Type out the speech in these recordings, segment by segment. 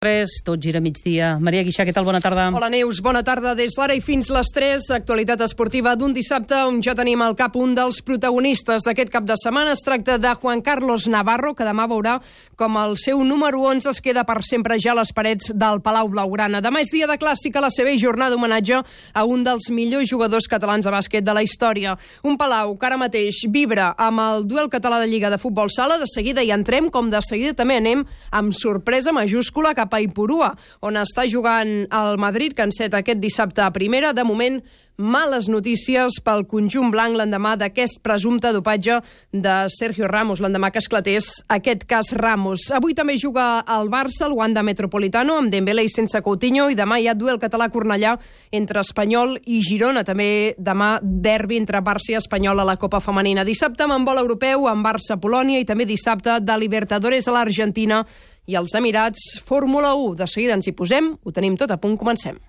3, tot gira migdia. Maria Guixà, què tal? Bona tarda. Hola Neus, bona tarda des d'ara i fins les 3. Actualitat esportiva d'un dissabte on ja tenim al cap un dels protagonistes d'aquest cap de setmana. Es tracta de Juan Carlos Navarro, que demà veurà com el seu número 11 es queda per sempre ja a les parets del Palau Blaugrana. Demà és dia de clàssica, la seva jornada d'homenatge a un dels millors jugadors catalans de bàsquet de la història. Un Palau que ara mateix vibra amb el duel català de Lliga de Futbol Sala. De seguida hi entrem, com de seguida també anem amb sorpresa majúscula cap cap a Ipurua, on està jugant el Madrid, que enceta aquest dissabte a primera. De moment, males notícies pel conjunt blanc l'endemà d'aquest presumpte dopatge de Sergio Ramos, l'endemà que esclatés aquest cas Ramos. Avui també juga el Barça, el Wanda Metropolitano, amb Dembélé i sense Coutinho, i demà hi ha duel català-Cornellà entre Espanyol i Girona. També demà derbi entre Barça i Espanyol a la Copa Femenina. Dissabte amb vol europeu, amb Barça-Polònia, i també dissabte de Libertadores a l'Argentina i els Emirats, Fórmula 1. De seguida ens hi posem, ho tenim tot a punt, comencem.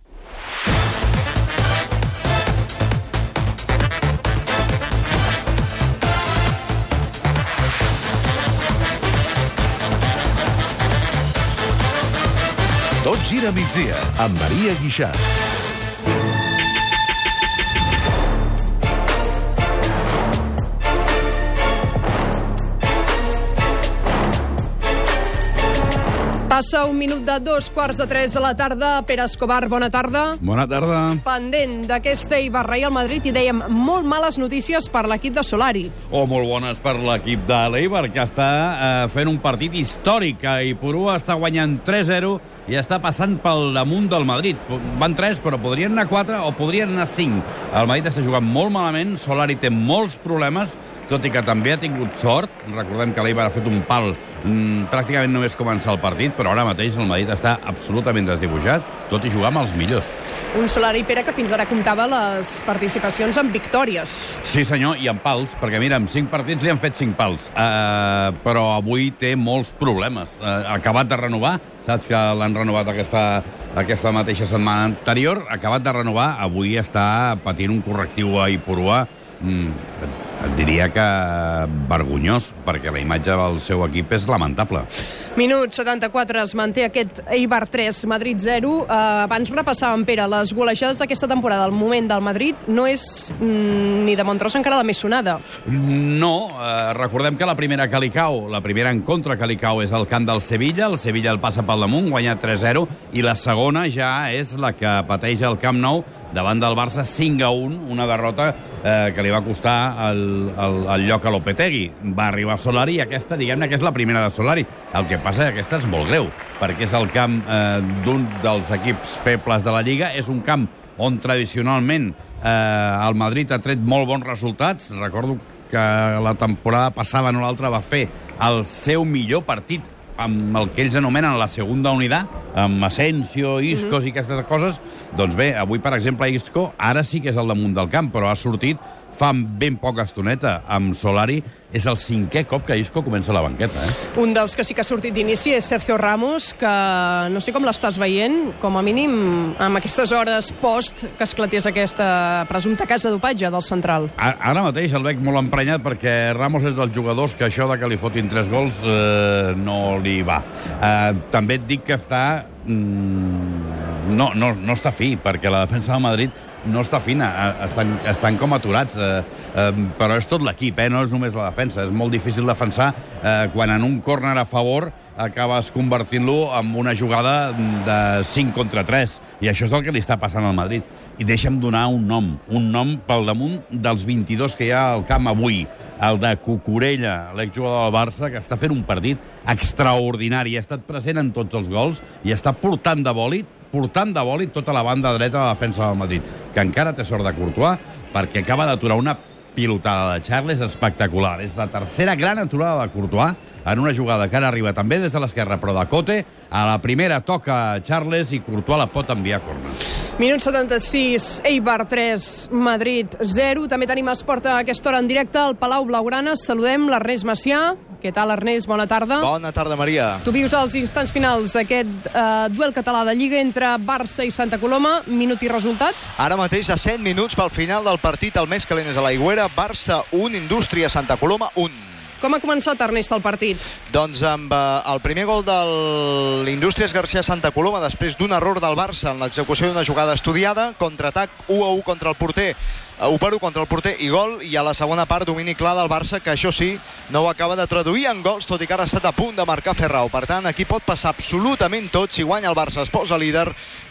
Tot gira migdia amb Maria Guixà. Passa un minut de dos quarts de tres de la tarda. Pere Escobar, bona tarda. Bona tarda. Pendent d'aquesta Eibar Real Madrid i dèiem molt males notícies per l'equip de Solari. O oh, molt bones per l'equip de l'Eibar, que està eh, fent un partit històric. I Purua està guanyant 3-0 i està passant pel damunt del Madrid. Van 3, però podrien anar 4 o podrien anar 5. El Madrid està jugant molt malament, Solari té molts problemes, tot i que també ha tingut sort. Recordem que l'Eibar ha fet un pal mm, pràcticament només començar el partit, però ara mateix el Madrid està absolutament desdibuixat, tot i jugar amb els millors. Un Solari, Pere, que fins ara comptava les participacions en victòries. Sí, senyor, i en pals, perquè mira, en 5 partits li han fet 5 pals, uh, però avui té molts problemes. Uh, acabat de renovar, saps que l'han renovat aquesta, aquesta mateixa setmana anterior, acabat de renovar, avui està patint un correctiu a Ipurua. Mm, et diria que vergonyós, perquè la imatge del seu equip és lamentable. Minut 74 es manté aquest Eibar 3, Madrid 0. Uh, abans repassàvem, Pere, les golejades d'aquesta temporada. El moment del Madrid no és mm, ni de Montrossa encara la més sonada. No, uh, recordem que la primera que li cau, la primera en contra que li cau és el camp del Sevilla, el Sevilla el passa pel damunt, guanya 3-0, i la segona ja és la que pateix el Camp Nou davant del Barça 5 a 1, una derrota eh, que li va costar el, el, el lloc a Lopetegui. Va arribar Solari i aquesta, diguem-ne, que és la primera de Solari. El que passa és que aquesta és molt greu, perquè és el camp eh, d'un dels equips febles de la Lliga, és un camp on tradicionalment eh, el Madrid ha tret molt bons resultats. Recordo que la temporada passada, no l'altra, va fer el seu millor partit amb el que ells anomenen la segunda unitat, amb Asensio, Iscos mm -hmm. i aquestes coses, doncs bé, avui, per exemple, Isco ara sí que és al damunt del camp, però ha sortit fa ben poca estoneta amb Solari, és el cinquè cop que Isco comença la banqueta. Eh? Un dels que sí que ha sortit d'inici és Sergio Ramos, que no sé com l'estàs veient, com a mínim amb aquestes hores post que esclatés aquesta presumpta cas de dopatge del central. Ara mateix el veig molt emprenyat perquè Ramos és dels jugadors que això de que li fotin tres gols eh, no li va. Eh, també et dic que està... Mm, no, no, no està fi, perquè la defensa del Madrid no està fina, eh, estan, estan com aturats, eh, eh, però és tot l'equip, eh, no és només la defensa. És molt difícil defensar eh, quan en un córner a favor acabes convertint-lo en una jugada de 5 contra 3. I això és el que li està passant al Madrid. I deixa'm donar un nom, un nom pel damunt dels 22 que hi ha al camp avui. El de Cucurella, l'exjugador del Barça, que està fent un partit extraordinari. Ha estat present en tots els gols i està portant de bòlit portant de bòlit tota la banda dreta de la defensa del Madrid, que encara té sort de Courtois, perquè acaba d'aturar una pilotada de Charles espectacular. És la tercera gran aturada de Courtois en una jugada que ara arriba també des de l'esquerra, però de Cote. A la primera toca Charles i Courtois la pot enviar a corna. Minut 76, Eibar 3, Madrid 0. També tenim esport a aquesta hora en directe al Palau Blaugrana. Saludem l'Ernest Macià. Què tal, Ernest? Bona tarda. Bona tarda, Maria. Tu vius els instants finals d'aquest eh, duel català de Lliga entre Barça i Santa Coloma. Minut i resultat? Ara mateix, a 100 minuts pel final del partit, el més calent és a l'Aigüera. Barça 1, Indústria Santa Coloma 1. Com ha començat, Ernest, el partit? Doncs amb eh, el primer gol de l'Indústries Garcia Santa Coloma després d'un error del Barça en l'execució d'una jugada estudiada, contraatac 1 a 1 contra el porter 1 per 1 contra el porter i gol, i a la segona part domini clar del Barça, que això sí, no ho acaba de traduir en gols, tot i que ara ha estat a punt de marcar Ferrau. Per tant, aquí pot passar absolutament tot. Si guanya el Barça es posa líder,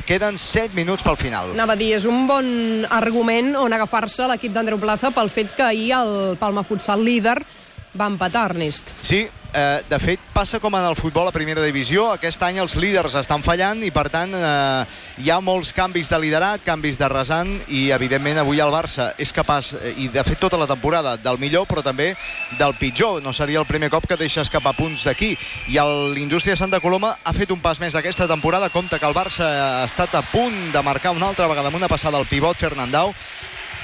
queden 7 minuts pel final. Anava a dir, és un bon argument on agafar-se l'equip d'Andreu Plaza pel fet que ahir el Palma Futsal líder va empatar, Ernest. Sí, eh, de fet, passa com en el futbol a primera divisió. Aquest any els líders estan fallant i, per tant, eh, hi ha molts canvis de liderat, canvis de resant i, evidentment, avui el Barça és capaç, eh, i de fet tota la temporada, del millor, però també del pitjor. No seria el primer cop que deixa escapar punts d'aquí. I l'Indústria Santa Coloma ha fet un pas més aquesta temporada. Compte que el Barça ha estat a punt de marcar una altra vegada amb una passada al pivot Fernandau.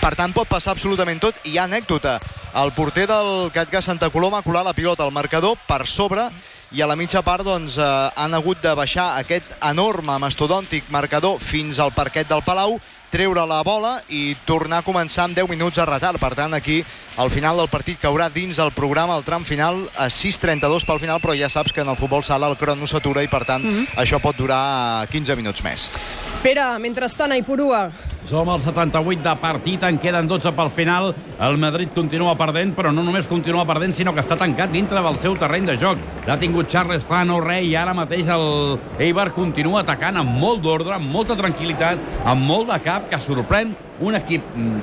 Per tant, pot passar absolutament tot. I hi ha anècdota. El porter del Catga Santa Coloma ha colat la pilota al marcador per sobre i a la mitja part doncs, eh, han hagut de baixar aquest enorme, mastodòntic marcador fins al parquet del Palau, treure la bola i tornar a començar amb 10 minuts de retard. Per tant, aquí, al final del partit caurà dins el programa, el tram final, a 6.32 pel final, però ja saps que en el futbol sala el crono s'atura i, per tant, això pot durar 15 minuts més. Pere, mentrestant, a Ipurua, Som al 78 de partit, en queden 12 pel final. El Madrid continua perdent, però no només continua perdent, sinó que està tancat dintre del seu terreny de joc. L'ha tingut Charles Fano, rei, i ara mateix el Eibar continua atacant amb molt d'ordre, amb molta tranquil·litat, amb molt de cap, que sorprèn un equip, mm,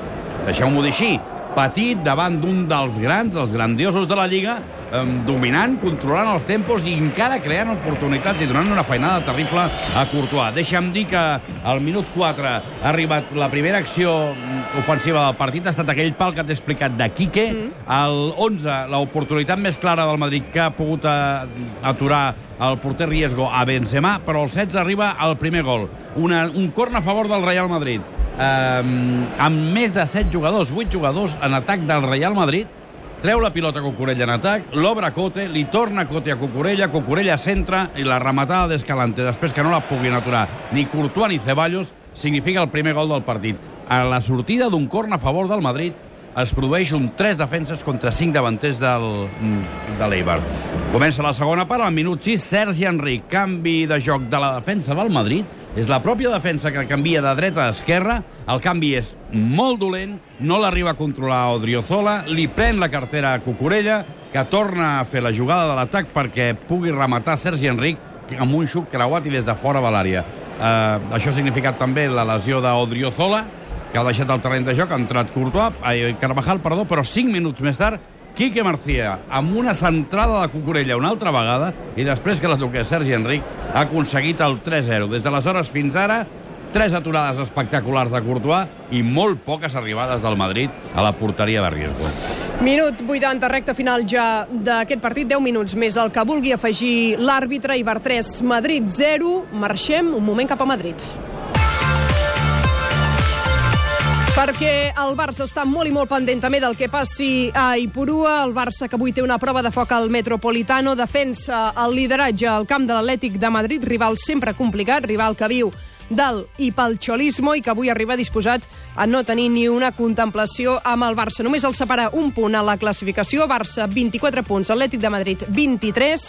deixeu-m'ho dir així, petit davant d'un dels grans, els grandiosos de la Lliga, eh, dominant, controlant els tempos i encara creant oportunitats i donant una feinada terrible a Courtois. Deixa'm dir que al minut 4 ha arribat la primera acció mm, ofensiva del partit, ha estat aquell pal que t'he explicat de Quique. Mm. Al 11, l'oportunitat més clara del Madrid que ha pogut eh, aturar el porter Riesgo a Benzema, però al 16 arriba el primer gol. Una, un corn a favor del Real Madrid. Um, amb més de 7 jugadors, 8 jugadors en atac del Real Madrid, treu la pilota Cucurella en atac, l'obre Cote, li torna Cote a Cucurella, Cucurella centra i la rematada d'Escalante, després que no la puguin aturar ni Courtois ni Ceballos, significa el primer gol del partit. A la sortida d'un corn a favor del Madrid es produeix un 3 defenses contra 5 davanters del, de l'Eibar. Comença la segona part, al minut 6, Sergi Enric, canvi de joc de la defensa del Madrid, és la pròpia defensa que canvia de dreta a esquerra, el canvi és molt dolent, no l'arriba a controlar Odriozola, li pren la cartera a Cucurella, que torna a fer la jugada de l'atac perquè pugui rematar Sergi Enric amb un xuc creuat i des de fora de l'àrea. Uh, això ha significat també la lesió d'Odriozola, que ha deixat el terreny de joc, ha entrat Courtois, ai, Carvajal, perdó, però 5 minuts més tard, Quique Marcía, amb una centrada de Cucurella una altra vegada, i després que la toqués Sergi Enric, ha aconseguit el 3-0. Des d'aleshores fins ara, tres aturades espectaculars de Courtois i molt poques arribades del Madrid a la porteria de Riesgo. Minut 80, recta final ja d'aquest partit, 10 minuts més el que vulgui afegir l'àrbitre, Ibar 3, Madrid 0. Marxem un moment cap a Madrid. Perquè el Barça està molt i molt pendent també del que passi a Ipurua. El Barça, que avui té una prova de foc al Metropolitano, defensa el lideratge al camp de l'Atlètic de Madrid, rival sempre complicat, rival que viu del i pel xolismo i que avui arriba disposat a no tenir ni una contemplació amb el Barça. Només el separa un punt a la classificació. Barça, 24 punts. Atlètic de Madrid, 23.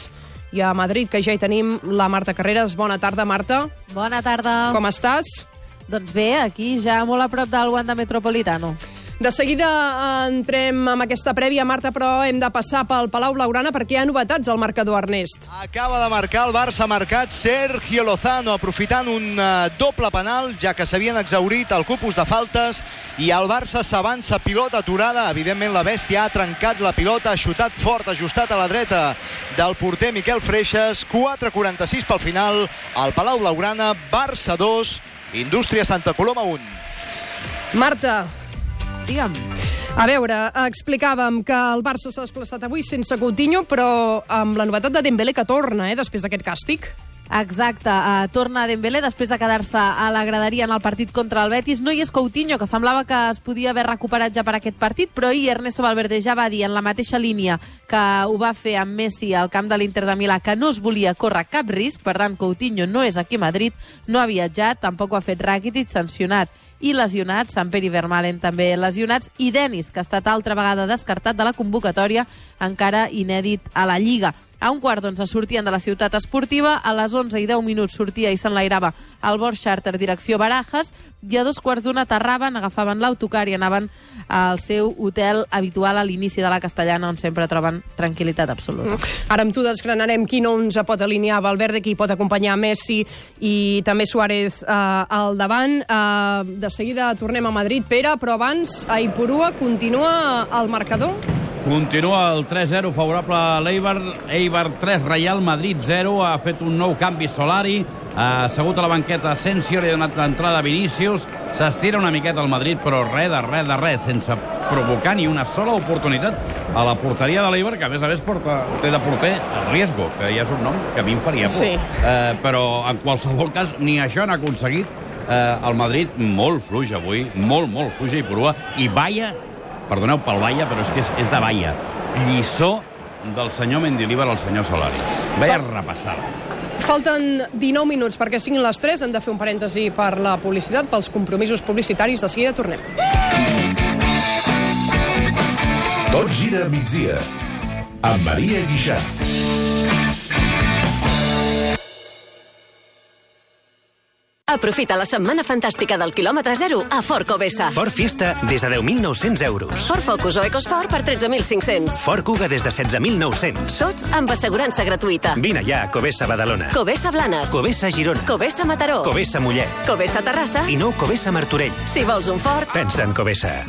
I a Madrid, que ja hi tenim la Marta Carreras. Bona tarda, Marta. Bona tarda. Com estàs? Doncs bé, aquí ja molt a prop del Wanda Metropolitano. De seguida entrem amb aquesta prèvia, Marta, però hem de passar pel Palau Blaugrana perquè hi ha novetats al marcador, Ernest. Acaba de marcar el Barça, ha marcat Sergio Lozano, aprofitant un uh, doble penal, ja que s'havien exaurit el cupus de faltes, i el Barça s'avança, pilota aturada, evidentment la bèstia ha trencat la pilota, ha xutat fort, ajustat a la dreta del porter Miquel Freixas, 4.46 pel final, al Palau Blaugrana, Barça 2, Indústria Santa Coloma 1. Marta, Digue'm. a veure, explicàvem que el Barça s'ha desplaçat avui sense Coutinho, però amb la novetat de Dembélé que torna, eh, després d'aquest càstig. Exacte, uh, torna Dembélé després de quedar-se a la graderia en el partit contra el Betis. No hi és Coutinho, que semblava que es podia haver recuperat ja per aquest partit, però ahir Ernesto Valverde ja va dir en la mateixa línia que ho va fer amb Messi al camp de l'Inter de Milà que no es volia córrer cap risc, per tant Coutinho no és aquí a Madrid, no ha viatjat, tampoc ho ha fet Rakitic, sancionat i lesionats, Samper i Vermalen també lesionats, i Denis, que ha estat altra vegada descartat de la convocatòria, encara inèdit a la Lliga. A un quart d'onze sortien de la ciutat esportiva, a les 11 i 10 minuts sortia i s'enlairava el Bord Charter direcció Barajas, i a dos quarts d'una aterraven, agafaven l'autocar i anaven al seu hotel habitual a l'inici de la Castellana, on sempre troben tranquil·litat absoluta. Ara amb tu desgranarem qui no ens pot alinear Valverde, qui pot acompanyar Messi i també Suárez eh, al davant. Eh, de seguida tornem a Madrid, Pere, però abans a Ipurua continua el marcador. Continua el 3-0 favorable a l'Eibar. Eibar 3, Real Madrid 0. Ha fet un nou canvi Solari. Ha assegut a la banqueta Asensio, li ha donat l'entrada a Vinícius. S'estira una miqueta el Madrid, però res de res de res, sense provocar ni una sola oportunitat a la porteria de l'Eibar, que a més a més porta, té de porter Riesgo, que ja és un nom que a mi em faria por. Sí. Eh, però en qualsevol cas ni això n'ha aconseguit. Eh, el Madrid molt fluix avui, molt, molt fluix i porua. I Baia, perdoneu pel Baia, però és que és, és de Baia. Lliçó del senyor Mendilibar al senyor Solari. Vaya repassada. Falten 19 minuts perquè siguin les 3. Hem de fer un parèntesi per la publicitat, pels compromisos publicitaris. De seguida tornem. Tot gira a migdia. Amb Maria Guixà. Aprofita la setmana fantàstica del quilòmetre zero a Ford Covesa. Ford Fiesta des de 10.900 euros. Ford Focus o EcoSport per 13.500. Ford Kuga des de 16.900. Tots amb assegurança gratuïta. Vine ja a Covesa Badalona. Covesa Blanes. Covesa Girona. Covesa Mataró. Covesa Mollet. Covesa Terrassa. I nou Covesa Martorell. Si vols un Ford, Pensa en Covesa.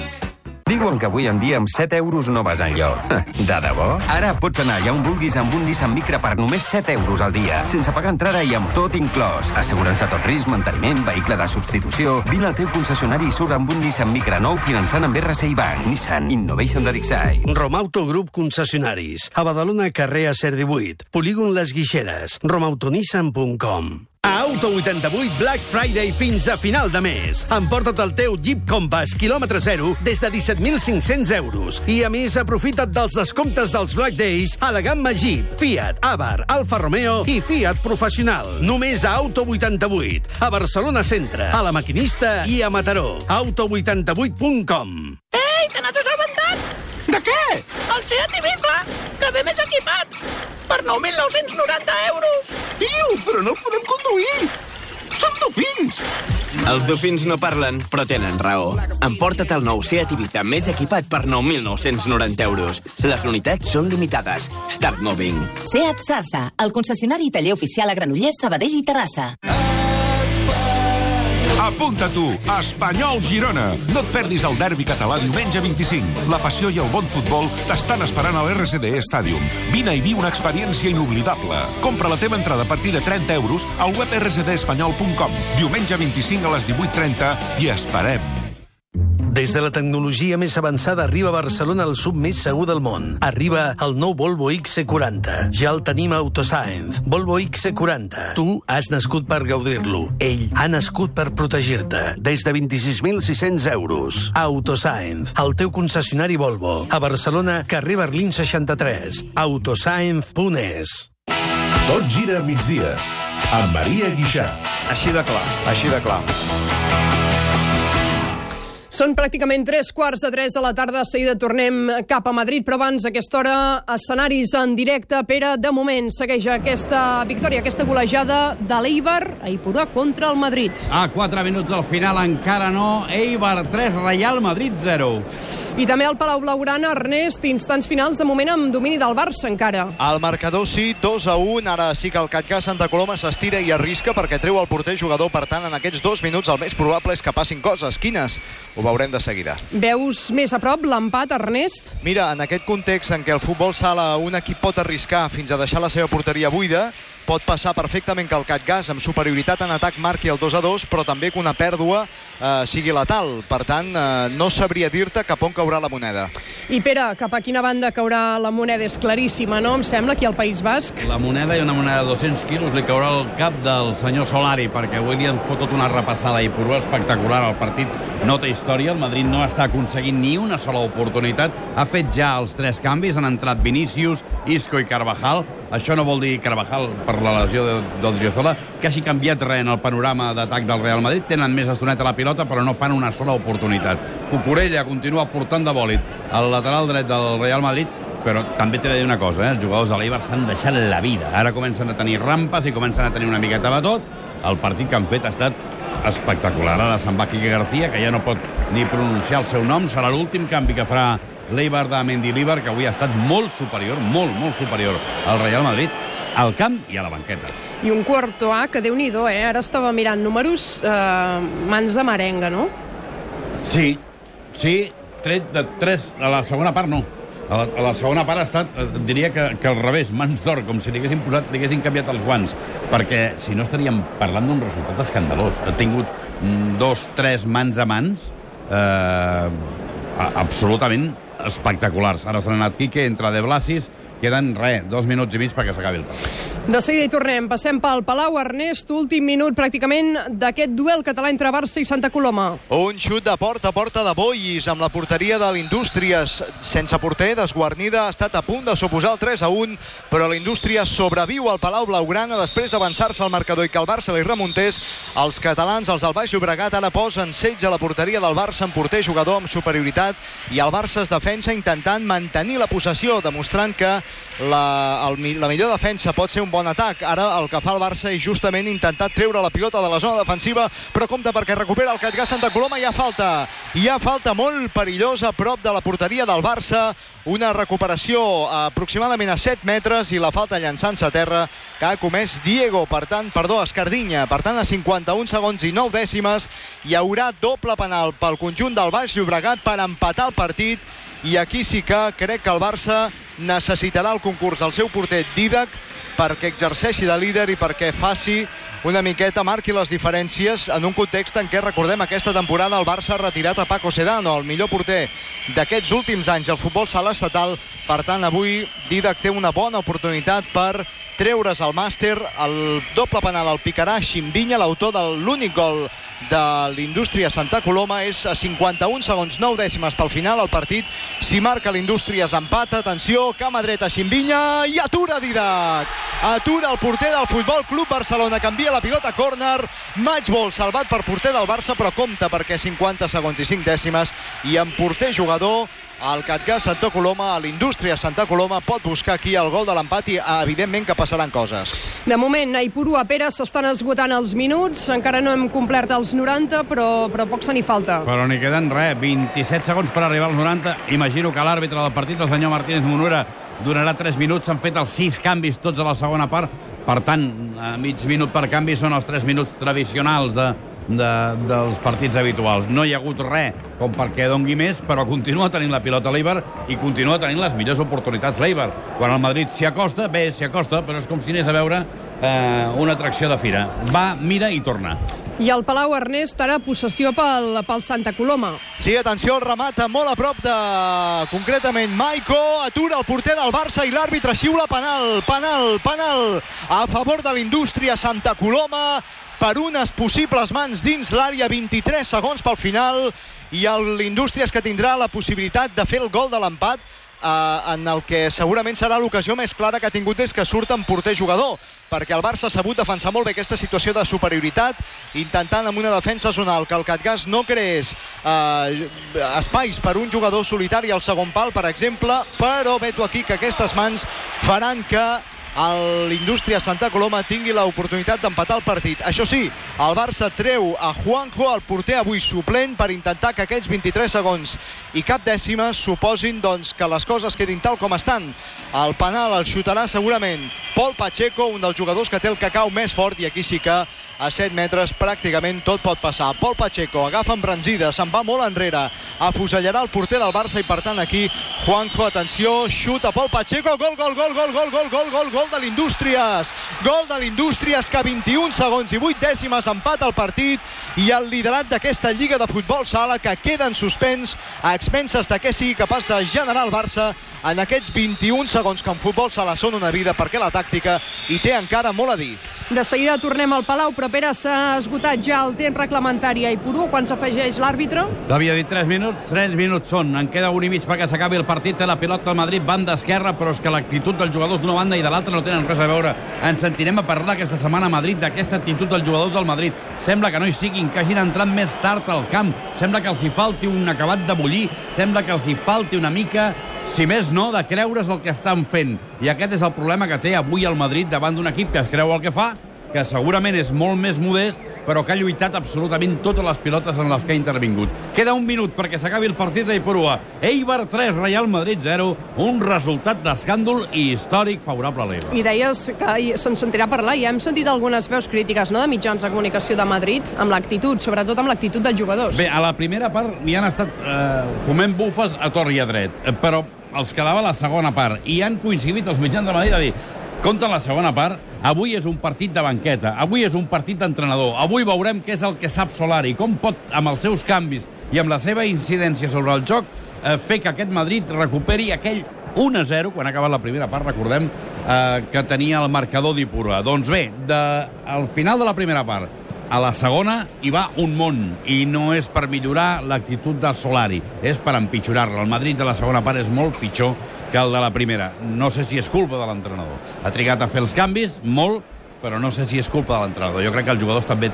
Diuen que avui en dia amb 7 euros no vas enlloc. De debò? Ara pots anar allà on vulguis amb un Nissan Micra per només 7 euros al dia, sense pagar entrada i amb tot inclòs. Assegurança tot risc, manteniment, vehicle de substitució... Vine al teu concessionari i surt amb un Nissan Micra nou finançant amb RCI Bank. Nissan Innovation that excites. Romauto Group Concessionaris. A Badalona, carrer Acer 18. Polígon Les Guixeres. romautonissan.com a Auto 88 Black Friday fins a final de mes. Emporta't el teu Jeep Compass quilòmetre zero des de 17.500 euros. I a més, aprofita't dels descomptes dels Black Days a la gamma Jeep, Fiat, Avar, Alfa Romeo i Fiat Professional. Només a Auto 88, a Barcelona Centre, a La Maquinista i a Mataró. Auto88.com Ei, te n'has assabentat? De què? El Seat Ibiza, que ve més equipat, per 9.990 euros. Tio, però no el podem conduir! Som dofins! Els dofins no parlen, però tenen raó. Emporta't el nou Seat Ibiza més equipat per 9.990 euros. Les unitats són limitades. Start moving. Seat Sarsa, el concessionari i taller oficial a Granollers, Sabadell i Terrassa. Apunta tu, Espanyol Girona. No et perdis el derbi català diumenge 25. La passió i el bon futbol t'estan esperant a l'RCD Stadium. Vine i viu una experiència inoblidable. Compra la teva entrada a partir de 30 euros al web rcdespanyol.com. Diumenge 25 a les 18.30 i esperem. Des de la tecnologia més avançada arriba a Barcelona el sub més segur del món. Arriba el nou Volvo XC40. Ja el tenim a Autoscience. Volvo XC40. Tu has nascut per gaudir-lo. Ell ha nascut per protegir-te. Des de 26.600 euros. Autoscience. El teu concessionari Volvo. A Barcelona, carrer Berlín 63. Autoscience.es. Tot gira a migdia. Amb Maria Guixà. Així de clar. Així de clar. Són pràcticament tres quarts de tres de la tarda. De seguida tornem cap a Madrid, però abans, a aquesta hora, escenaris en directe. Pere, de moment, segueix aquesta victòria, aquesta golejada de l'Eibar a Ipurua contra el Madrid. A 4 minuts al final encara no. Eibar 3, Real Madrid 0. I també al Palau Blaugrana, Ernest, instants finals, de moment amb domini del Barça encara. El marcador sí, 2 a 1. Ara sí que el Catcà Santa Coloma s'estira i arrisca perquè treu el porter jugador. Per tant, en aquests dos minuts el més probable és que passin coses. Quines? Ho veurem de seguida. Veus més a prop l'empat, Ernest? Mira, en aquest context en què el futbol sala un equip pot arriscar fins a deixar la seva porteria buida, pot passar perfectament que el Catgas amb superioritat en atac marqui el 2 a 2, però també que una pèrdua eh, sigui letal. Per tant, eh, no sabria dir-te cap on caurà la moneda. I Pere, cap a quina banda caurà la moneda és claríssima, no? Em sembla, aquí al País Basc. La moneda i una moneda de 200 quilos li caurà al cap del senyor Solari, perquè avui li han fotut una repassada i purua espectacular al partit. No té història, el Madrid no està aconseguint ni una sola oportunitat. Ha fet ja els tres canvis, han entrat Vinícius, Isco i Carvajal. Això no vol dir Carvajal per la lesió de- del Driozola, que hagi canviat res en el panorama d'atac del Real Madrid. Tenen més estoneta la pilota, però no fan una sola oportunitat. Cucurella continua portant de bòlit al lateral dret del Real Madrid, però també t'he de dir una cosa, eh? els jugadors de l'Eibar s'han deixat la vida. Ara comencen a tenir rampes i comencen a tenir una miqueta de tot. El partit que han fet ha estat espectacular. Ara se'n va Quique García, que ja no pot ni pronunciar el seu nom. Serà l'últim canvi que farà l'Eibar de Mendilibar, que avui ha estat molt superior, molt, molt superior al Real Madrid, al camp i a la banqueta. I un quarto A, que déu nhi eh? Ara estava mirant números, eh, mans de merenga, no? Sí, sí, tret de 3 a la segona part no. A la, a la segona part ha estat, eh, diria que, que al revés, mans d'or, com si li haguessin, posat, li haguessin canviat els guants, perquè si no estaríem parlant d'un resultat escandalós. Ha tingut mm, dos, tres mans a mans eh, absolutament espectaculars. Ara s'ha anat Quique, entra De Blasis, queden, res, dos minuts i mig perquè s'acabi el partit. De seguida hi tornem. Passem pel Palau. Ernest, últim minut pràcticament d'aquest duel català entre Barça i Santa Coloma. Un xut de porta a porta de Bois amb la porteria de l'Indústries sense porter, desguarnida, ha estat a punt de suposar el 3 a 1, però l'Indústria sobreviu al Palau Blaugrana després d'avançar-se al marcador i que el Barça li remuntés. Els catalans, els del Baix Llobregat, ara posen setge a la porteria del Barça amb porter jugador amb superioritat i el Barça es defensa intentant mantenir la possessió, demostrant que la, el, la millor defensa pot ser un bon atac. Ara el que fa el Barça és justament intentar treure la pilota de la zona defensiva, però compta perquè recupera el Catllà Santa Coloma hi ha falta. Hi ha falta molt perillosa a prop de la porteria del Barça. Una recuperació aproximadament a 7 metres i la falta llançant-se a terra que ha comès Diego, per tant, perdó, Escardinya. Per tant, a 51 segons i 9 dècimes hi haurà doble penal pel conjunt del Baix Llobregat per empatar el partit i aquí sí que crec que el Barça necessitarà el concurs del seu porter Didac perquè exerceixi de líder i perquè faci una miqueta, marqui les diferències en un context en què, recordem, aquesta temporada el Barça ha retirat a Paco Sedano, el millor porter d'aquests últims anys al futbol sala estatal. Per tant, avui Didac té una bona oportunitat per treure's al màster. El doble penal el picarà Ximbinya, l'autor de l'únic gol de l'Indústria Santa Coloma. És a 51 segons 9 dècimes pel final el partit. Si marca l'Indústria s'empata. Atenció, cama dreta Ximbinya i atura Didac. Atura el porter del Futbol Club Barcelona. Canvia la pilota córner. Matchball salvat per porter del Barça, però compta perquè 50 segons i 5 dècimes i en porter jugador el Catgà Santa Coloma, a l'Indústria Santa Coloma, pot buscar aquí el gol de l'empat i evidentment que passaran coses. De moment, a Ipurú, a Pere, s'estan esgotant els minuts. Encara no hem complert els 90, però, però poc se n'hi falta. Però n'hi queden res, 27 segons per arribar als 90. Imagino que l'àrbitre del partit, el senyor Martínez Monura, donarà 3 minuts. S'han fet els 6 canvis, tots a la segona part. Per tant, a mig minut per canvi són els 3 minuts tradicionals de, de, dels partits habituals. No hi ha hagut res com perquè dongui més, però continua tenint la pilota l'Eibar i continua tenint les millors oportunitats l'Eibar. Quan el Madrid s'hi acosta, bé, s'hi acosta, però és com si anés a veure eh, una atracció de fira. Va, mira i torna. I el Palau Ernest, ara possessió pel, pel Santa Coloma. Sí, atenció, el remata molt a prop de, concretament, Maiko, atura el porter del Barça i l'àrbitre xiula penal, penal, penal, a favor de l'indústria Santa Coloma, per unes possibles mans dins l'àrea, 23 segons pel final, i és que tindrà la possibilitat de fer el gol de l'empat, eh, en el que segurament serà l'ocasió més clara que ha tingut des que surt en porter jugador, perquè el Barça ha sabut defensar molt bé aquesta situació de superioritat, intentant amb una defensa zonal que el Catgas no creés eh, espais per un jugador solitari al segon pal, per exemple, però veto aquí que aquestes mans faran que l'Indústria Santa Coloma tingui l'oportunitat d'empatar el partit. Això sí, el Barça treu a Juanjo, el porter avui suplent, per intentar que aquests 23 segons i cap dècima suposin doncs, que les coses quedin tal com estan. El penal el xutarà segurament Pol Pacheco, un dels jugadors que té el cacau més fort, i aquí sí que a 7 metres pràcticament tot pot passar. Pol Pacheco agafa embranzida, se'n va molt enrere, afusellarà el porter del Barça i per tant aquí Juanjo, atenció, xuta Pol Pacheco, gol, gol, gol, gol, gol, gol, gol, gol, gol de l'Indústries, gol de l'Indústries que a 21 segons i 8 dècimes empata el partit i el liderat d'aquesta Lliga de Futbol Sala que queda en suspens a expenses de què sigui capaç de generar el Barça en aquests 21 segons que en futbol se la són una vida perquè la tàctica hi té encara molt a dir. De seguida tornem al Palau, però Pere s'ha esgotat ja el temps reglamentari a Ipurú quan s'afegeix l'àrbitre. L'havia dit 3 minuts, 3 minuts són. En queda un i mig perquè s'acabi el partit. Té la pilota al Madrid, banda esquerra, però és que l'actitud dels jugadors d'una banda i de l'altra no tenen res a veure. Ens sentirem a parlar aquesta setmana a Madrid d'aquesta actitud dels jugadors del Madrid. Sembla que no hi siguin, que hagin entrat més tard al camp. Sembla que els hi falti un acabat de bullir. Sembla que els hi falti una mica si més no, de creure's el que estan fent. I aquest és el problema que té avui el Madrid davant d'un equip que es creu el que fa, que segurament és molt més modest, però que ha lluitat absolutament totes les pilotes en les que ha intervingut. Queda un minut perquè s'acabi el partit d'Ipurua. Eibar 3, Real Madrid 0, un resultat d'escàndol i històric favorable a l'Eibar. I deies que se'n sentirà parlar, i hem sentit algunes veus crítiques no, de mitjans de comunicació de Madrid amb l'actitud, sobretot amb l'actitud dels jugadors. Bé, a la primera part hi han estat eh, foment bufes a tor i a dret, eh, però els quedava la segona part i han coincidit els mitjans de Madrid a dir compte la segona part, avui és un partit de banqueta, avui és un partit d'entrenador, avui veurem què és el que sap Solari, com pot, amb els seus canvis i amb la seva incidència sobre el joc, eh, fer que aquest Madrid recuperi aquell 1-0, quan ha acabat la primera part, recordem, eh, que tenia el marcador d'Ipurua. Doncs bé, de, al final de la primera part, a la segona hi va un món i no és per millorar l'actitud del Solari, és per empitjorar-la. El Madrid de la segona part és molt pitjor que el de la primera. No sé si és culpa de l'entrenador. Ha trigat a fer els canvis, molt, però no sé si és culpa de l'entrenador. Jo crec que els jugadors també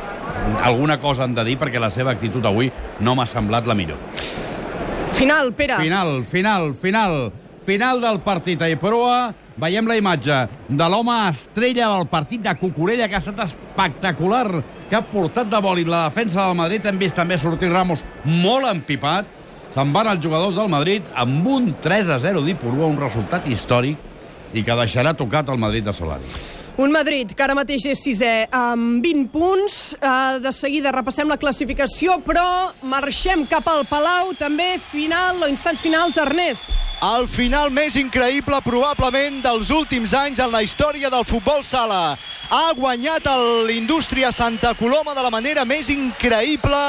alguna cosa han de dir perquè la seva actitud avui no m'ha semblat la millor. Final, Pere. Final, final, final. Final del partit a Iproa. Veiem la imatge de l'home estrella del partit de Cucurella, que ha estat espectacular, que ha portat de bòlit la defensa del Madrid. Hem vist també sortir Ramos molt empipat. Se'n van els jugadors del Madrid amb un 3 a 0 d'Ipurua, un resultat històric i que deixarà tocat el Madrid de Solari. Un Madrid que ara mateix és sisè amb 20 punts. Uh, de seguida repassem la classificació, però marxem cap al Palau, també final o instants finals, Ernest. El final més increïble probablement dels últims anys en la història del futbol sala. Ha guanyat l'Indústria Santa Coloma de la manera més increïble,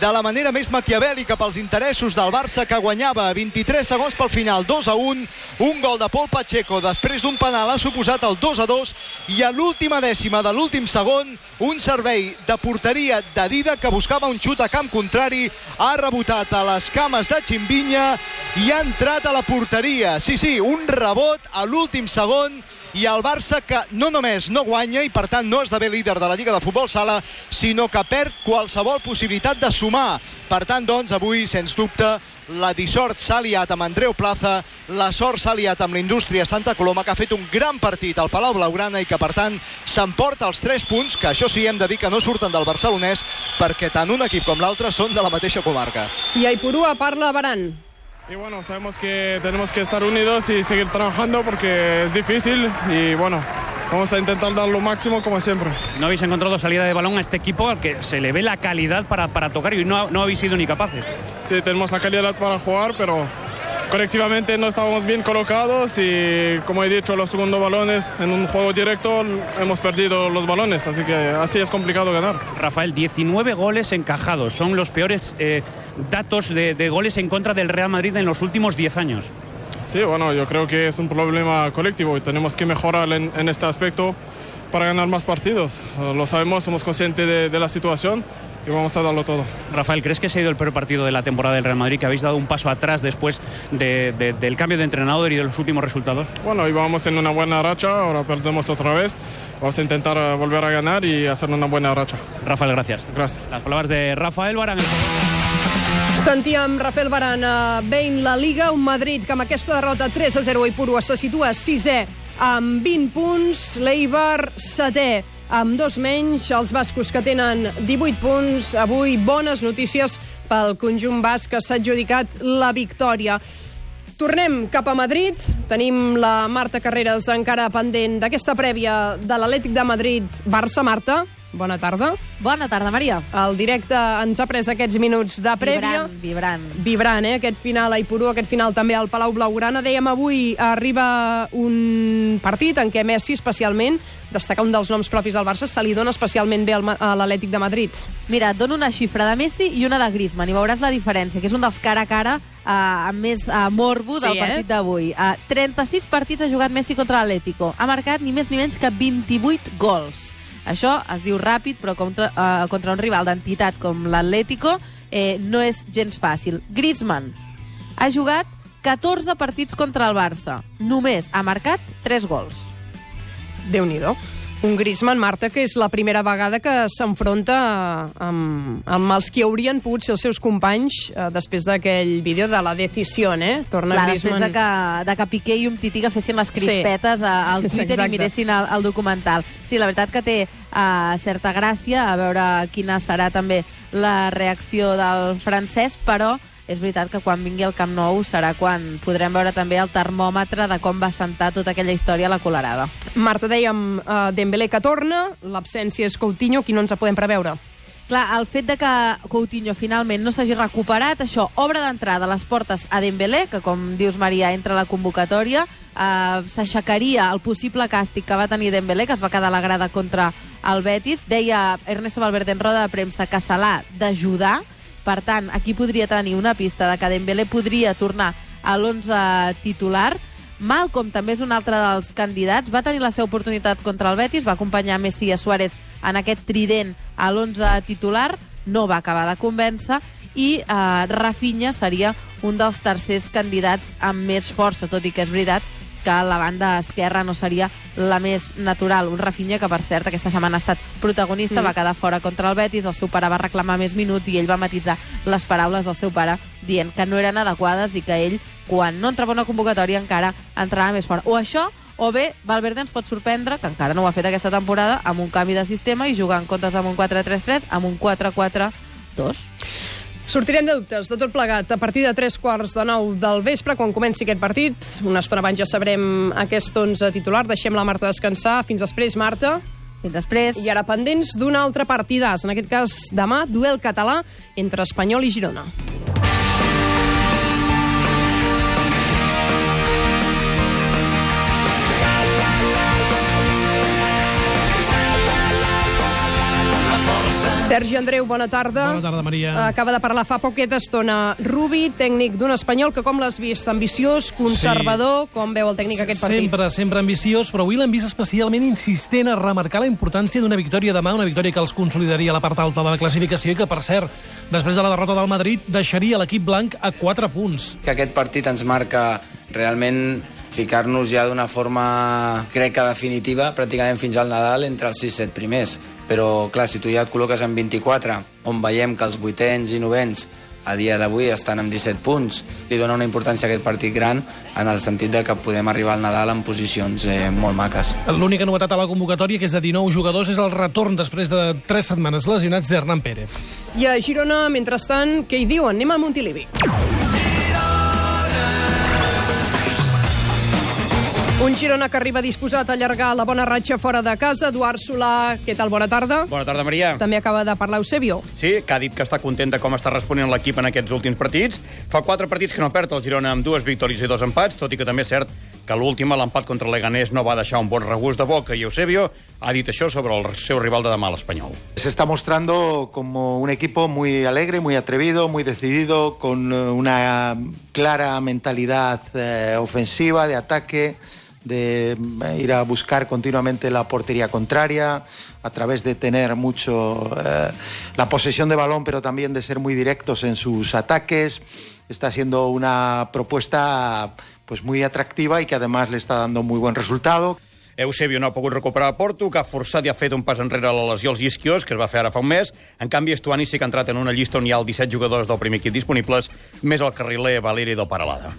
de la manera més maquiavèlica pels interessos del Barça que guanyava 23 segons pel final, 2 a 1, un gol de Pol Pacheco després d'un penal ha suposat el 2 a 2 i a l'última dècima de l'últim segon un servei de porteria de Dida que buscava un xut a camp contrari ha rebotat a les cames de Chimbinya i ha entrat a la porteria. Sí, sí, un rebot a l'últim segon i el Barça que no només no guanya i per tant no esdevé líder de la Lliga de Futbol Sala, sinó que perd qualsevol possibilitat de sumar. Per tant, doncs, avui, sens dubte, la dissort s'ha liat amb Andreu Plaza, la sort s'ha liat amb l'Indústria Santa Coloma, que ha fet un gran partit al Palau Blaugrana i que, per tant, s'emporta els 3 punts, que això sí hem de dir que no surten del barcelonès, perquè tant un equip com l'altre són de la mateixa comarca. I a Ipurua parla Baran. Y bueno, sabemos que tenemos que estar unidos y seguir trabajando porque es difícil y bueno, vamos a intentar dar lo máximo como siempre. No habéis encontrado salida de balón a este equipo al que se le ve la calidad para, para tocar y no, no habéis sido ni capaces. Sí, tenemos la calidad para jugar, pero colectivamente no estábamos bien colocados y como he dicho, los segundos balones en un juego directo hemos perdido los balones, así que así es complicado ganar. Rafael, 19 goles encajados, son los peores eh, datos de, de goles en contra del Real Madrid en los últimos 10 años. Sí, bueno, yo creo que es un problema colectivo y tenemos que mejorar en, en este aspecto para ganar más partidos. Lo sabemos, somos conscientes de, de la situación y vamos a darlo todo. Rafael, ¿crees que se ha ido el peor partido de la temporada del Real Madrid, que habéis dado un paso atrás después de, de, del cambio de entrenador y de los últimos resultados? Bueno, íbamos en una buena racha, ahora perdemos otra vez. Vamos a intentar uh, volver a ganar y hacer una buena racha. Rafael, gracias. Gracias. Las palabras de Rafael Barán. Sentíem Rafael Baran a Bain la Liga, un Madrid que amb aquesta derrota 3 a 0 a Ipurua se situa 6è amb 20 punts, l'Eibar 7è amb dos menys, els bascos que tenen 18 punts. Avui bones notícies pel conjunt basc que s'ha adjudicat la victòria. Tornem cap a Madrid. Tenim la Marta Carreras encara pendent d'aquesta prèvia de l'Atlètic de Madrid. Barça, Marta, bona tarda. Bona tarda, Maria. El directe ens ha pres aquests minuts de prèvia. Vibrant, vibrant. Vibrant, eh? Aquest final a Ipurú, aquest final també al Palau Blaugrana. Dèiem avui arriba un partit en què Messi, especialment, destaca un dels noms propis del Barça, se li dona especialment bé a l'Atlètic de Madrid. Mira, et dono una xifra de Messi i una de Griezmann i veuràs la diferència, que és un dels cara a cara amb més uh, morbo Sí, del eh? partit d'avui. Uh, 36 partits ha jugat Messi contra l'Atlético. Ha marcat ni més ni menys que 28 gols. Això es diu ràpid, però contra, uh, contra un rival d'entitat com l'Atlético eh, no és gens fàcil. Griezmann ha jugat 14 partits contra el Barça. Només ha marcat 3 gols. déu nhi Un Griezmann, Marta, que és la primera vegada que s'enfronta amb, amb els que haurien pogut ser els seus companys eh, després d'aquell vídeo de la decisió, eh? Torna Clar, Griezmann... després de que, de que Piqué i Umtiti fessin les crispetes Sí. al Twitter Exacte. i miressin el, el documental. Sí, la veritat que té uh, certa gràcia, a veure quina serà també la reacció del francès, però és veritat que quan vingui al Camp Nou serà quan podrem veure també el termòmetre de com va sentar tota aquella història a la colarada. Marta, dèiem uh, Dembélé que torna, l'absència és Coutinho, qui no ens la podem preveure? Clar, el fet de que Coutinho finalment no s'hagi recuperat, això obre d'entrada les portes a Dembélé, que com dius Maria, entra a la convocatòria, eh, s'aixecaria el possible càstig que va tenir Dembélé, que es va quedar a la grada contra el Betis. Deia Ernesto Valverde en roda de premsa que se l'ha d'ajudar, per tant, aquí podria tenir una pista de que Dembélé podria tornar a l'11 titular. Malcom també és un altre dels candidats. Va tenir la seva oportunitat contra el Betis, va acompanyar Messi i Suárez en aquest trident a l'11 titular, no va acabar de convèncer, i eh, Rafinha seria un dels tercers candidats amb més força, tot i que és veritat que la banda esquerra no seria la més natural. Un Rafinha que, per cert, aquesta setmana ha estat protagonista, Mm. va quedar fora contra el Betis, el seu pare va reclamar més minuts i ell va matitzar les paraules del seu pare dient que no eren adequades i que ell, quan no entrava una convocatòria, encara entrava més fort. O això, o bé, Valverde ens pot sorprendre, que encara no ho ha fet aquesta temporada, amb un canvi de sistema i jugar en comptes amb un 4-3-3, amb un 4-4-2. Sortirem de dubtes de tot plegat a partir de tres quarts de nou del vespre, quan comenci aquest partit. Una estona abans ja sabrem aquest 11 titular. Deixem la Marta descansar. Fins després, Marta. Fins després. I ara pendents d'un altre partidàs. En aquest cas, demà, duel català entre Espanyol i Girona. Sergi Andreu, bona tarda. Bona tarda, Maria. Acaba de parlar fa poqueta estona Rubi, tècnic d'un espanyol que com l'has vist? Ambiciós, conservador, sí. com veu el tècnic aquest partit? Sempre, sempre ambiciós, però avui l'hem vist especialment insistent a remarcar la importància d'una victòria demà, una victòria que els consolidaria a la part alta de la classificació i que, per cert, després de la derrota del Madrid, deixaria l'equip blanc a 4 punts. que aquest partit ens marca realment ficar-nos ja d'una forma, crec que definitiva, pràcticament fins al Nadal, entre els 6-7 primers. Però, clar, si tu ja et col·loques en 24, on veiem que els vuitens i novens a dia d'avui estan amb 17 punts, li dona una importància a aquest partit gran en el sentit de que podem arribar al Nadal en posicions eh, molt maques. L'única novetat a la convocatòria, que és de 19 jugadors, és el retorn després de 3 setmanes lesionats d'Hernán Pérez. I a Girona, mentrestant, què hi diuen? Anem a Montilivi. Un Girona que arriba disposat a allargar la bona ratxa fora de casa. Eduard Solà, què tal? Bona tarda. Bona tarda, Maria. També acaba de parlar Eusebio. Sí, que ha dit que està content de com està responent l'equip en aquests últims partits. Fa quatre partits que no perd el Girona amb dues victòries i dos empats, tot i que també és cert que l'última, l'empat contra l'Eganés, no va deixar un bon regust de boca i Eusebio ha dit això sobre el seu rival de demà, l'Espanyol. Se está mostrando como un equipo muy alegre, muy atrevido, muy decidido, con una clara mentalidad eh, ofensiva, de ataque, de eh, ir a buscar continuamente la portería contraria, a través de tener mucho eh, la posesión de balón, pero también de ser muy directos en sus ataques. Está siendo una propuesta pues muy atractiva y que además le está dando muy buen resultado. Eusebio no ha pogut recuperar Porto, que ha forçat i ha fet un pas enrere a la lesió als isquios, que es va fer ara fa un mes. En canvi, Estuani sí que ha entrat en una llista on hi ha el 17 jugadors del primer equip disponibles, més el carriler Valeri del Paralada.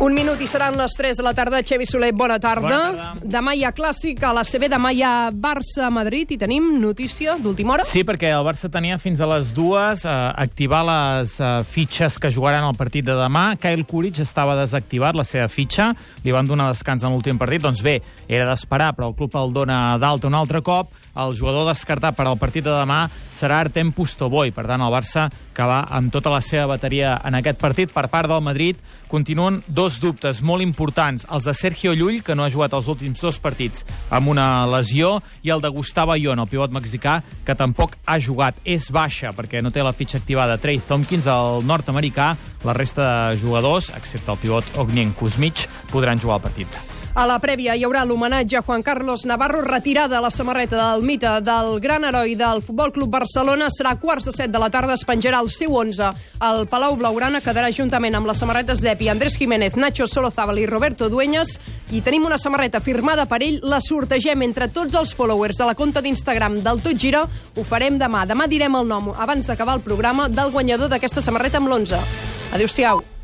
Un minut i seran les 3 de la tarda. Xevi Soler, bona tarda. Bona tarda. Demà hi ha clàssic a la CB, demà hi ha Barça-Madrid i tenim notícia d'última hora. Sí, perquè el Barça tenia fins a les dues eh, activar les eh, fitxes que jugaran al partit de demà. Kyle Kuric estava desactivat, la seva fitxa. Li van donar descans en l'últim partit. Doncs bé, era d'esperar, però el club el dona d'alta un altre cop el jugador descartat per al partit de demà serà Artem Pustoboi. Per tant, el Barça que va amb tota la seva bateria en aquest partit. Per part del Madrid continuen dos dubtes molt importants. Els de Sergio Llull, que no ha jugat els últims dos partits amb una lesió, i el de Gustavo Ayón, el pivot mexicà, que tampoc ha jugat. És baixa, perquè no té la fitxa activada Trey Tompkins, el nord-americà. La resta de jugadors, excepte el pivot Ognien Kuzmich, podran jugar al partit. A la prèvia hi haurà l'homenatge a Juan Carlos Navarro, retirada la samarreta del mite del gran heroi del Futbol Club Barcelona. Serà quarts de set de la tarda, es penjarà el seu 11 al Palau Blaugrana, quedarà juntament amb les samarretes d'Epi, Andrés Jiménez, Nacho Solozábal i Roberto Dueñas, i tenim una samarreta firmada per ell, la sortegem entre tots els followers de la conta d'Instagram del Tot Gira, ho farem demà. Demà direm el nom, abans d'acabar el programa, del guanyador d'aquesta samarreta amb l'11. Adéu-siau.